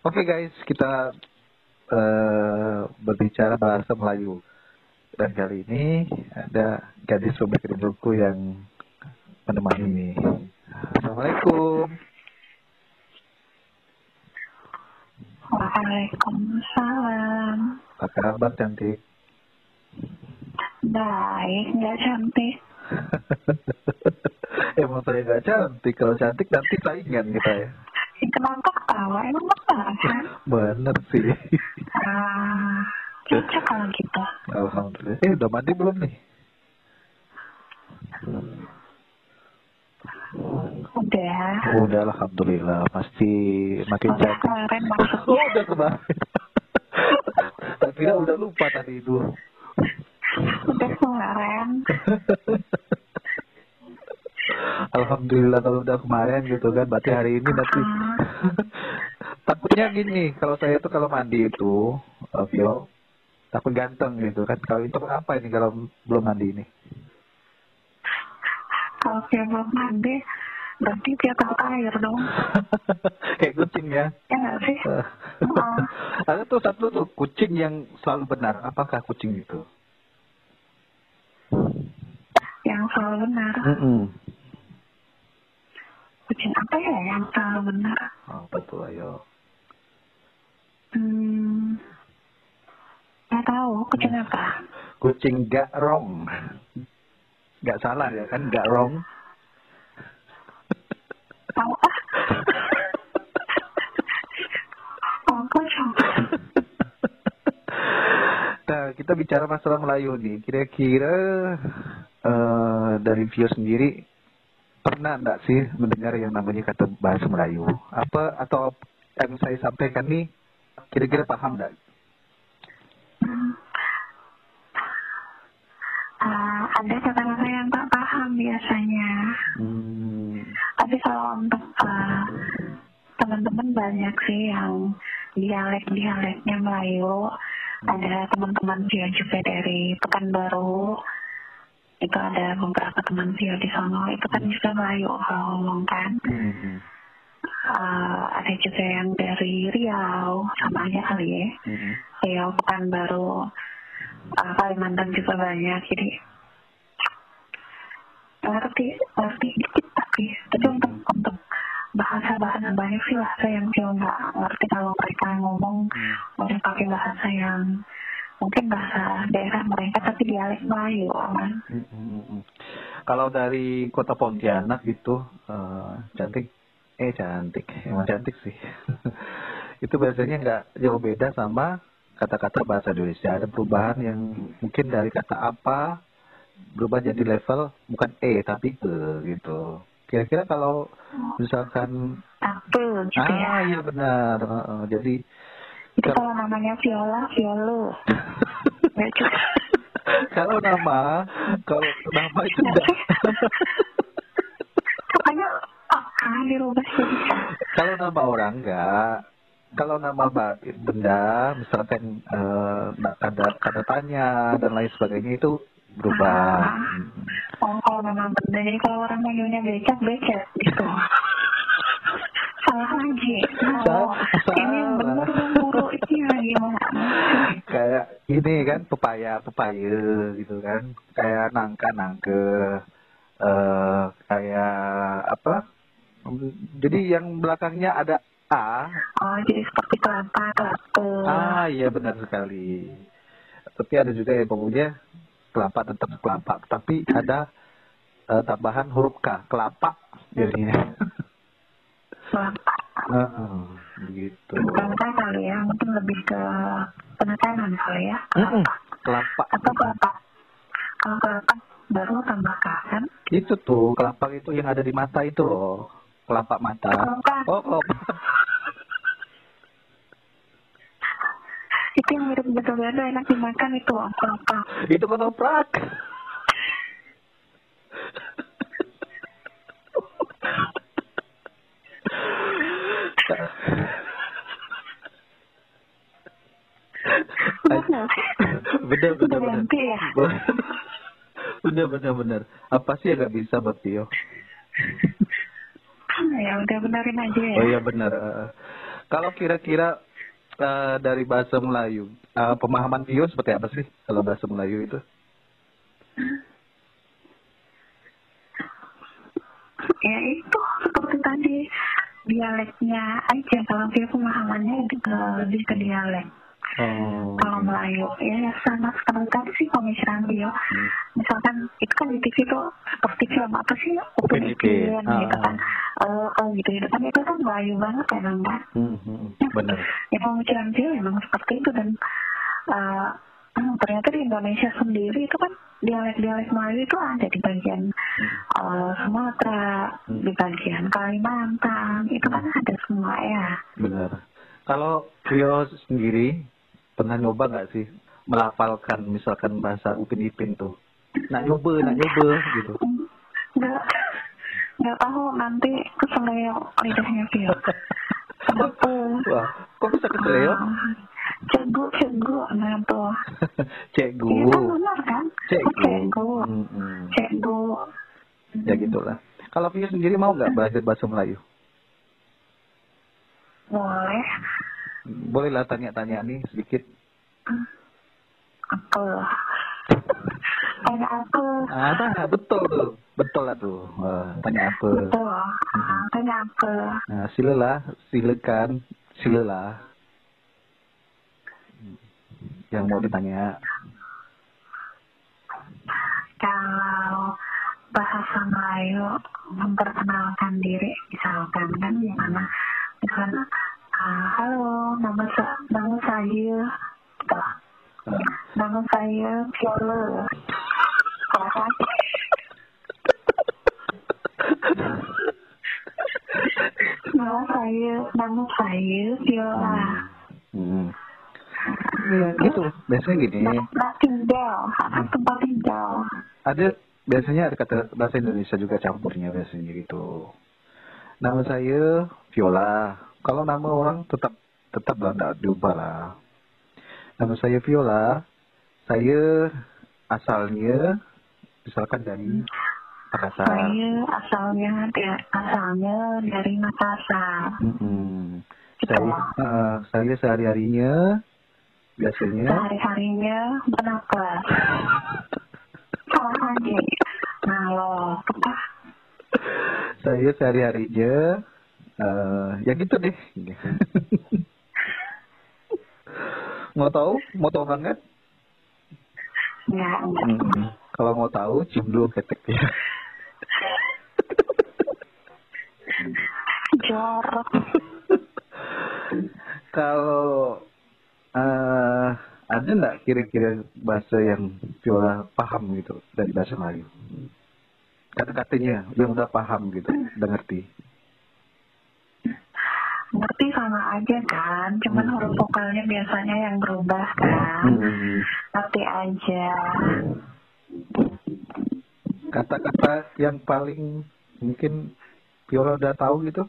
Oke guys, kita uh, berbicara bahasa Melayu. Dan kali ini ada gadis sobek rinduku yang menemani ini. Assalamualaikum. Waalaikumsalam. Apa kabar cantik? Baik, nggak cantik. Emang saya nggak cantik. Kalau cantik nanti saingan kita ya. Kenapa ketawa? Emang benar kan? Bener sih. Ah, cocok kalau gitu. Alhamdulillah. Eh udah mandi belum nih? Udah. Udah alhamdulillah. Pasti makin Udah cantik. kemarin maksudnya. Oh, udah kemarin. Kira udah lupa tadi itu. Udah kemarin. Alhamdulillah kalau udah kemarin gitu kan. Berarti hari ini nanti. Ah, Takutnya gini, kalau saya tuh kalau mandi itu, uh, Vio, takut ganteng gitu kan. Kalau itu apa ini kalau belum mandi ini? kalau dia belum mandi, berarti dia takut air dong. Kayak kucing ya. Ya nggak sih? Eh, Oh. Ada tuh satu tuh kucing yang selalu benar. Apakah kucing itu? Yang selalu benar. Mm Kucing apa ya yang selalu benar? Oh, betul ayo. Hmm, nggak tahu kucing apa. Kucing gak wrong. Gak salah ya kan, gak wrong. Tahu ah. Oh, kucing. nah, kita bicara masalah Melayu nih. Kira-kira eh dari Vio sendiri pernah enggak sih mendengar yang namanya kata bahasa Melayu? Apa atau yang saya sampaikan nih kira-kira paham enggak? Hmm. Ah, ada kata-kata yang tak paham biasanya. Hmm. Tapi kalau untuk ah, teman-teman banyak sih yang dialek-dialeknya Melayu. Ada teman-teman dia juga dari Pekanbaru. Itu ada beberapa teman dia di sana. Itu kan juga Melayu kalau ngomong kan. Hmm. Ah, ada juga yang dari Riau, sama aja kali ya. Hmm. Riau, Pekanbaru, uh, Kalimantan juga banyak. Jadi ngerti, ngerti dikit tapi tapi untuk untuk bahasa-bahasa banyak sih bahasa yang saya nggak ngerti kalau mereka ngomong mereka pakai bahasa yang mungkin bahasa daerah mereka tapi dialek Melayu aman. Hmm, hmm. Kalau dari kota Pontianak gitu, eh, cantik, eh cantik, emang cantik sih. itu biasanya nggak jauh beda sama kata-kata bahasa Indonesia. Ada perubahan yang mungkin dari kata apa berubah jadi level bukan e tapi e gitu. Kira-kira kalau misalkan Apa gitu ya. ah iya benar, Heeh, jadi Itu kalau namanya Viola, Violo. Kalau nama kalau nama itu Nggak enggak sih? Makanya ah, dirubah jadi kalau nama orang enggak kalau nama benda misalkan eh, ada tanda tanya dan lain sebagainya itu berubah Ah. Oh, kalau memang benda. Jadi kalau orang manggilnya becak, becek gitu. Salah lagi. Oh, Salah. ini yang benar yang guru ini lagi gimana? Kayak ini kan pepaya pepaya gitu kan. Kayak nangka nangke eh kayak apa? Jadi yang belakangnya ada a. Oh, jadi seperti kelapa, kelapa. ah iya benar sekali. Tapi ada juga yang ngomongnya kelapa tetap kelapa. Tapi ada eh, tambahan huruf k kelapa jadinya. Kelapa. Heeh, begitu Bukan saya kali ya, mungkin lebih ke penekanan kali ya. Kelapa. kelapa Atau kelapa. Kalau kelapa baru tambah K kan? itu tuh kelapa itu yang ada di mata itu loh kelapa mata Kelapa. oh kelapa Itu yang mirip betul-betul enak dimakan itu loh, kelapa. itu ketoprak bener bener bener bener bener bener apa sih yang nggak bisa buat Tio? Ya? Udah benerin aja ya. oh iya bener Kalau kira-kira uh, dari bahasa Melayu, uh, pemahaman Tio seperti apa sih kalau bahasa Melayu itu? Ya itu seperti tadi dialeknya aja. Kalau dia pemahamannya lebih ke dialek. Oh. Kalau Melayu ya seperti tadi sih pemikiran dia. Hmm. Misalkan itu kan di TV tuh seperti film apa sih Upin Ipin ah. gitu kan. Uh, gitu gitu kan itu kan Melayu banget ya kan. Hmm, hmm, benar. Ya pemikiran dia memang seperti itu dan uh, ternyata di Indonesia sendiri itu kan dialek-dialek Melayu itu ada di bagian uh, Sumatera, hmm. di bagian Kalimantan, itu kan ada semua ya. Benar. Kalau Rio sendiri pernah nyoba nggak sih melafalkan misalkan bahasa Upin Ipin tuh? Nak nyoba, nak nyoba gitu. Nggak, nggak tahu nanti keseleo lidahnya Rio. Kenapa? Wah, kok bisa keseleo? Uh, cegu, cegu, nah tuh. cegu. Iya kan benar kan? Cegu. Cegu. Mm -hmm. Cegu. Ya gitulah. Kalau Vio sendiri mau nggak belajar bahasa Melayu? Boleh. Bolehlah tanya-tanya nih sedikit. Apa? tanya apa? Ah, betul tuh. Betul lah tuh. Uh, tanya apa? Betul. Uh, tanya apa? Nah, silalah, silakan, silalah. Yang mau ditanya. Kalau bahasa Melayu memperkenalkan diri misalkan kan gimana misalnya uh, halo nama sa nama saya nama saya Viola nama saya nama saya Viola hmm. Ya, gitu. Biasanya gini. Tempat tinggal, tempat tinggal. Ada biasanya ada kata bahasa Indonesia juga campurnya biasanya gitu. Nama saya Viola. Kalau nama orang tetap tetap lah tidak diubah lah. Nama saya Viola. Saya asalnya misalkan dari Makassar. Saya asalnya asalnya dari Makassar. Mm -hmm. Saya uh, saya sehari harinya biasanya. Sehari harinya berapa? Salah lagi. Nah lo, saya sehari-harinya uh, ya gitu deh. Mau tahu? Mau tahu banget ya, hmm. kalau mau tahu cium dulu keteknya jorok. Kalau uh, ada nggak kira-kira bahasa yang Viola paham gitu dari bahasa Melayu? kata-katanya yang udah paham gitu udah ngerti ngerti sama aja kan cuman hmm. huruf vokalnya biasanya yang berubah kan hmm. ngerti aja kata-kata yang paling mungkin Viola udah tahu gitu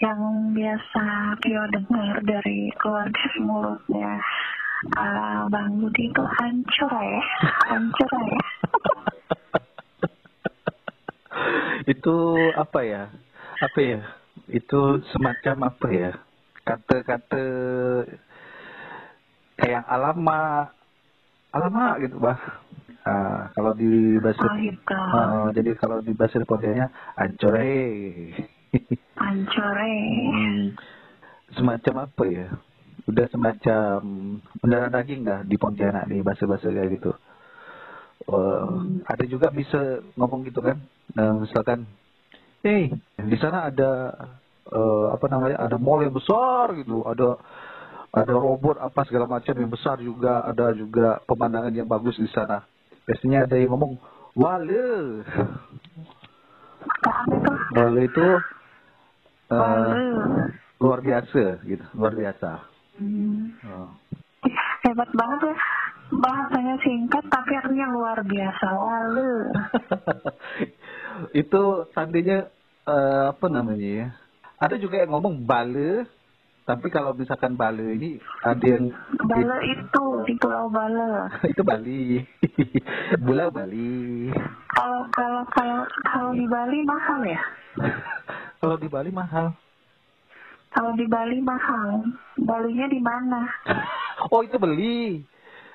yang biasa Vio dengar dari keluarga mulutnya uh, Bang Budi itu hancur ya, hancur ya. itu apa ya? Apa ya? Itu semacam apa ya? Kata-kata kayak alama, alama gitu bah. Uh, kalau di bahasa uh, jadi kalau di bahasa Pontiannya ancore. ancore. hmm, semacam apa ya? udah semacam mendarah daging dah di Pontianak nih bahasa-bahasa kayak gitu. Uh, ada juga bisa ngomong gitu kan, uh, misalkan, hey di sana ada uh, apa namanya, ada mall yang besar gitu, ada ada robot apa segala macam yang besar juga, ada juga pemandangan yang bagus di sana. Biasanya ada yang ngomong wale. Wale itu uh, luar biasa gitu, luar biasa. Hmm. Oh. Hebat banget ya. Bahasanya singkat tapi artinya luar biasa. Lalu. itu sandinya uh, apa namanya ya? Ada juga yang ngomong bale, tapi kalau misalkan bale ini ada yang bale itu di Pulau Bale. itu Bali. Pulau Bali. Kalau kalau kalau kalau di Bali mahal ya? Kalau di Bali mahal. Kalau di Bali mahal. Balinya di mana? Oh itu beli.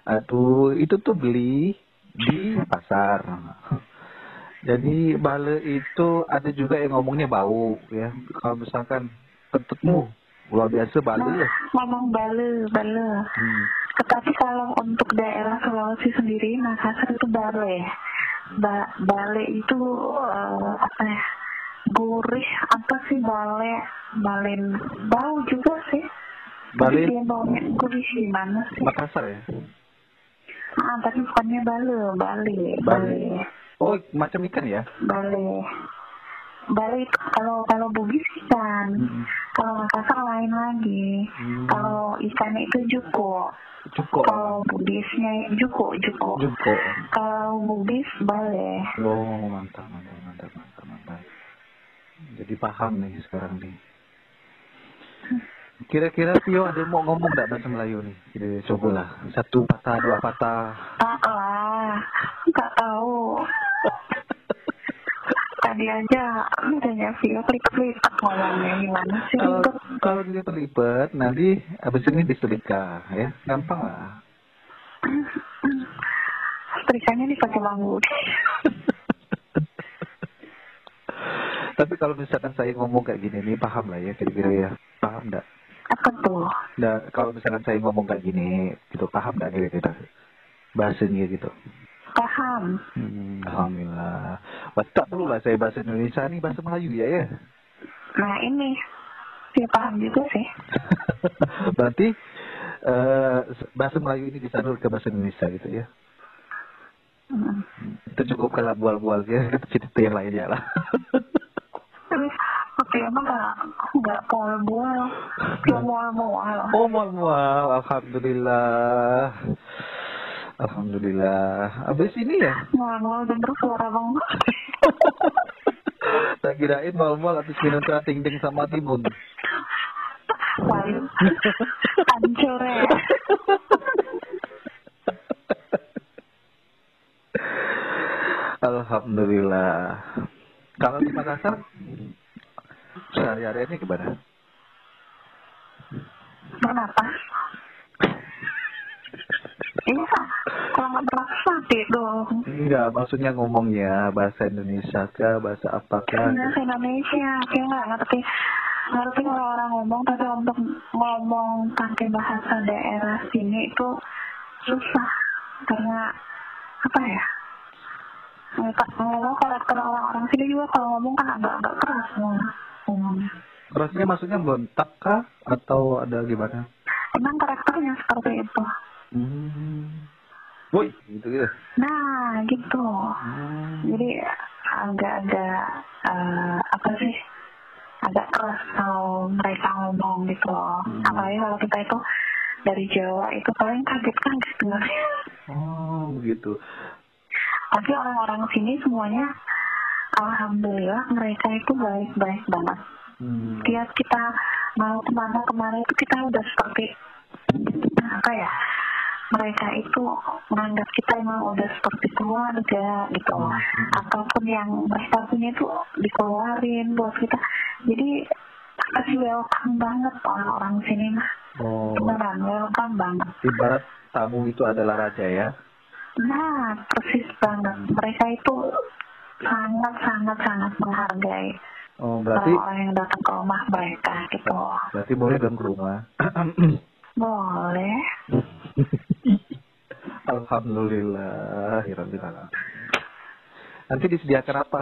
Aduh, itu tuh beli di pasar. Jadi bale itu ada juga yang ngomongnya bau ya. Kalau misalkan kentutmu luar biasa bale ya. ngomong bale, bale. Hmm. Tetapi kalau untuk daerah Sulawesi sendiri, Makassar itu bale. Ba bale itu eh, apa ya? Gurih apa sih bale? Balen bau juga sih. Bale Tapi dia baunya gurih gimana sih? Makassar ya. Ah, tapi bukannya bale, Bale. bale, Oh macam ikan ya. Bale itu kalau kalau bugis ikan, Hmm. kalau Makassar lain lagi. Hmm. Kalau ikan itu juko, Cukup. kalau bugisnya juko, juko. Cukup. Kalau bugis bale. Oh mantap mantap mantap mantap mantap. Jadi paham nih sekarang nih. Kira-kira Tio ada mau ngomong nggak bahasa Melayu nih? Kita coba lah. Satu patah, dua patah. Tak lah, nggak tahu. Tadi aja adanya video klik-klik ngomongnya gimana sih? Kalau kalau dia terlibat, nanti abis ini disetrika, ya. Gampang lah. setrikanya dipakai bambu. Tapi kalau misalkan saya ngomong kayak gini nih, paham lah ya kira-kira ya. Paham nggak? Apa tuh? Nah, kalau misalkan saya ngomong kayak gini, gitu paham nggak kira-kira? Bahasanya gitu. Paham. Hmm, Alhamdulillah. Wah, tak perlu lah saya bahasa Indonesia nih, bahasa Melayu ya ya. Nah ini, dia paham juga sih. Berarti eh, bahasa Melayu ini disalur ke bahasa Indonesia gitu ya. Hmm. Itu cukup kalau bual-bual ya, kita cerita yang lainnya lah. Oke emang nggak nggak mual-mual, nggak mual-mual. oh, mual-mual. Alhamdulillah. Alhamdulillah. Abis ini ya? Mual-mual denger suara bang. Saya kirain mual-mual habis minum ting ting sama timun. Waduh, hancur ya. Alhamdulillah. Kalau di Makassar, sehari-hari ini gimana? Kenapa? Iya, kalau nggak berarti dong. Enggak, maksudnya ngomongnya bahasa Indonesia kah, bahasa apa kah? Bahasa Indonesia, kayak nggak ngerti. Ngerti kalau orang ngomong, tapi untuk ngomong pakai bahasa daerah sini itu susah. Karena, apa ya, Ngomong karakter orang-orang sini juga kalau ngomong kan agak-agak keras ngomongnya. Kerasnya maksudnya bentak kah? Atau ada gimana? Emang karakternya seperti itu. Hmm. Woi, gitu gitu. Nah, gitu. Hmm. Jadi agak-agak eh, apa sih? Agak keras kalau mereka ngomong gitu loh. Hmm. Apalagi kalau kita itu dari Jawa itu paling kaget-kaget dengarnya. Oh, begitu. Tapi orang-orang sini semuanya alhamdulillah mereka itu baik-baik banget. Hmm. Tiap kita mau ke mana-kemana itu kita udah seperti apa ya? Mereka itu menganggap kita emang udah seperti keluarga gitu loh. Ataupun yang mereka punya itu dikeluarin buat kita. Jadi kasih welcome banget orang-orang sini mah. Oh, Beneran welcome banget. ibarat tamu itu adalah raja ya. Nah, persis banget. Mereka itu sangat-sangat-sangat menghargai Oh, berarti orang-orang yang datang ke rumah mereka gitu. berarti boleh dong ke rumah. Boleh. Alhamdulillah, Nanti disediakan apa?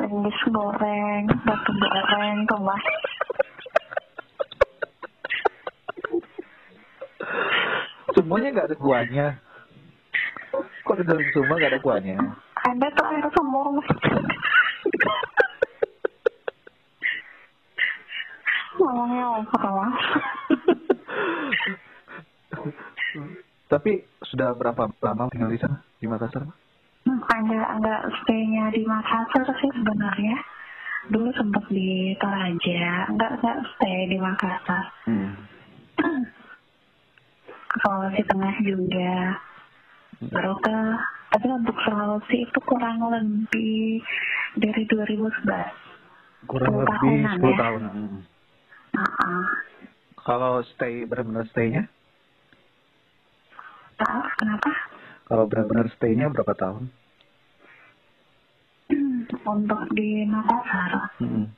Lembus goreng, batu goreng, rumah. Semuanya nggak ada kuahnya. Kok di dalam semua nggak ada kuahnya? Ada tuh sumur mas. Ngomongnya apa mas? Tapi sudah berapa lama tinggal di sana di Makassar? Hmm, Agak agak stay-nya di Makassar sih sebenarnya. Dulu sempat di Toraja, enggak enggak stay di Makassar. Hmm. Sulawesi Tengah juga. Baru ke, tapi untuk Sulawesi itu kurang lebih dari 2011. Kurang 10 lebih tahunan 10 ya. tahun. Hmm. Heeh. Kalau stay benar-benar stay-nya? Tahu kenapa? Kalau benar-benar stay-nya berapa tahun? Untuk di Makassar, Hmm.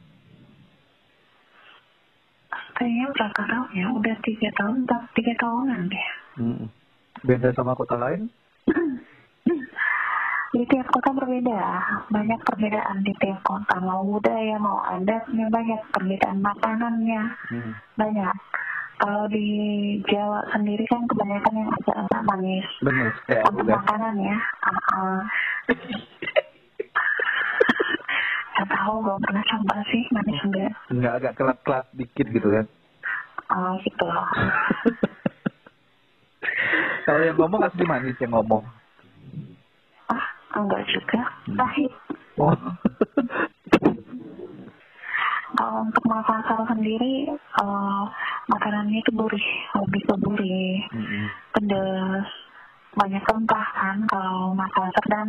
stay-nya berapa tahun ya? Udah tiga tahun, tiga tahunan deh. Hmm. Beda sama kota lain? Di tiap kota berbeda, banyak perbedaan di tiap kota. Mau budaya, mau adatnya banyak, perbedaan makanannya Hmm. banyak. Kalau di Jawa sendiri kan kebanyakan yang agak-agak manis. Benar, kayak aku Untuk kan. makanan ya, uh, Gak tahu, belum pernah coba sih manis enggak. Nggak agak kelat-kelat dikit gitu kan? Oh gitu loh. Kalau yang ngomong asli manis yang ngomong. Enggak juga. Pahit. Oh. Kalau untuk Makassar sendiri, eh, makanannya itu gurih, lebih ke gurih, Hmm. pedas, banyak rempah kan kalau Makassar dan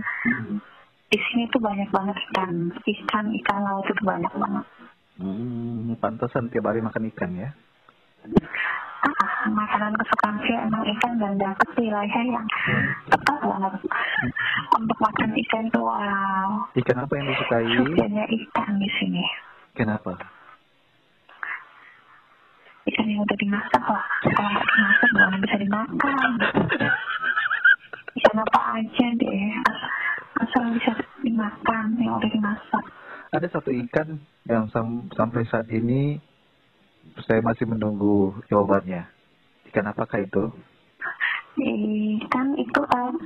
di sini tuh banyak banget ikan, ikan ikan laut itu banyak banget. Hmm, pantesan tiap hari makan ikan ya. Ah, makanan kesukaan saya emang ikan dan dapet wilayah yang tepat banget. Untuk makan ikan itu wow, Ikan apa yang disukai? surganya ikan di sini. Kenapa? Ikan yang udah dimasak lah, kalau nggak dimasak gimana bisa dimakan. Ikan apa aja deh, as- asal bisa dimakan yang udah dimasak. Ada satu ikan yang sam- sampai saat ini saya masih menunggu jawabannya. Ikan apakah itu? Ikan itu apa?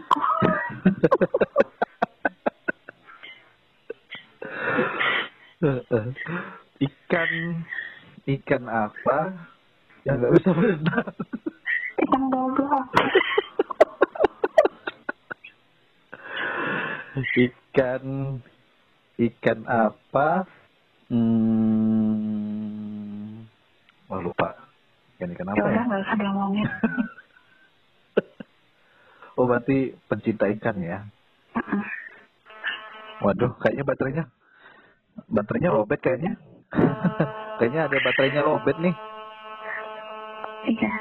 ikan ikan apa yang nggak bisa berenang? Ikan goblok. ikan ikan apa? Hmm, Ikan ikan apa Ya ya? nggak usah diomongin. Oh berarti pencinta ikan ya? Waduh, kayaknya baterainya baterainya lobet kayaknya. kayaknya ada baterainya lobet nih. Iya.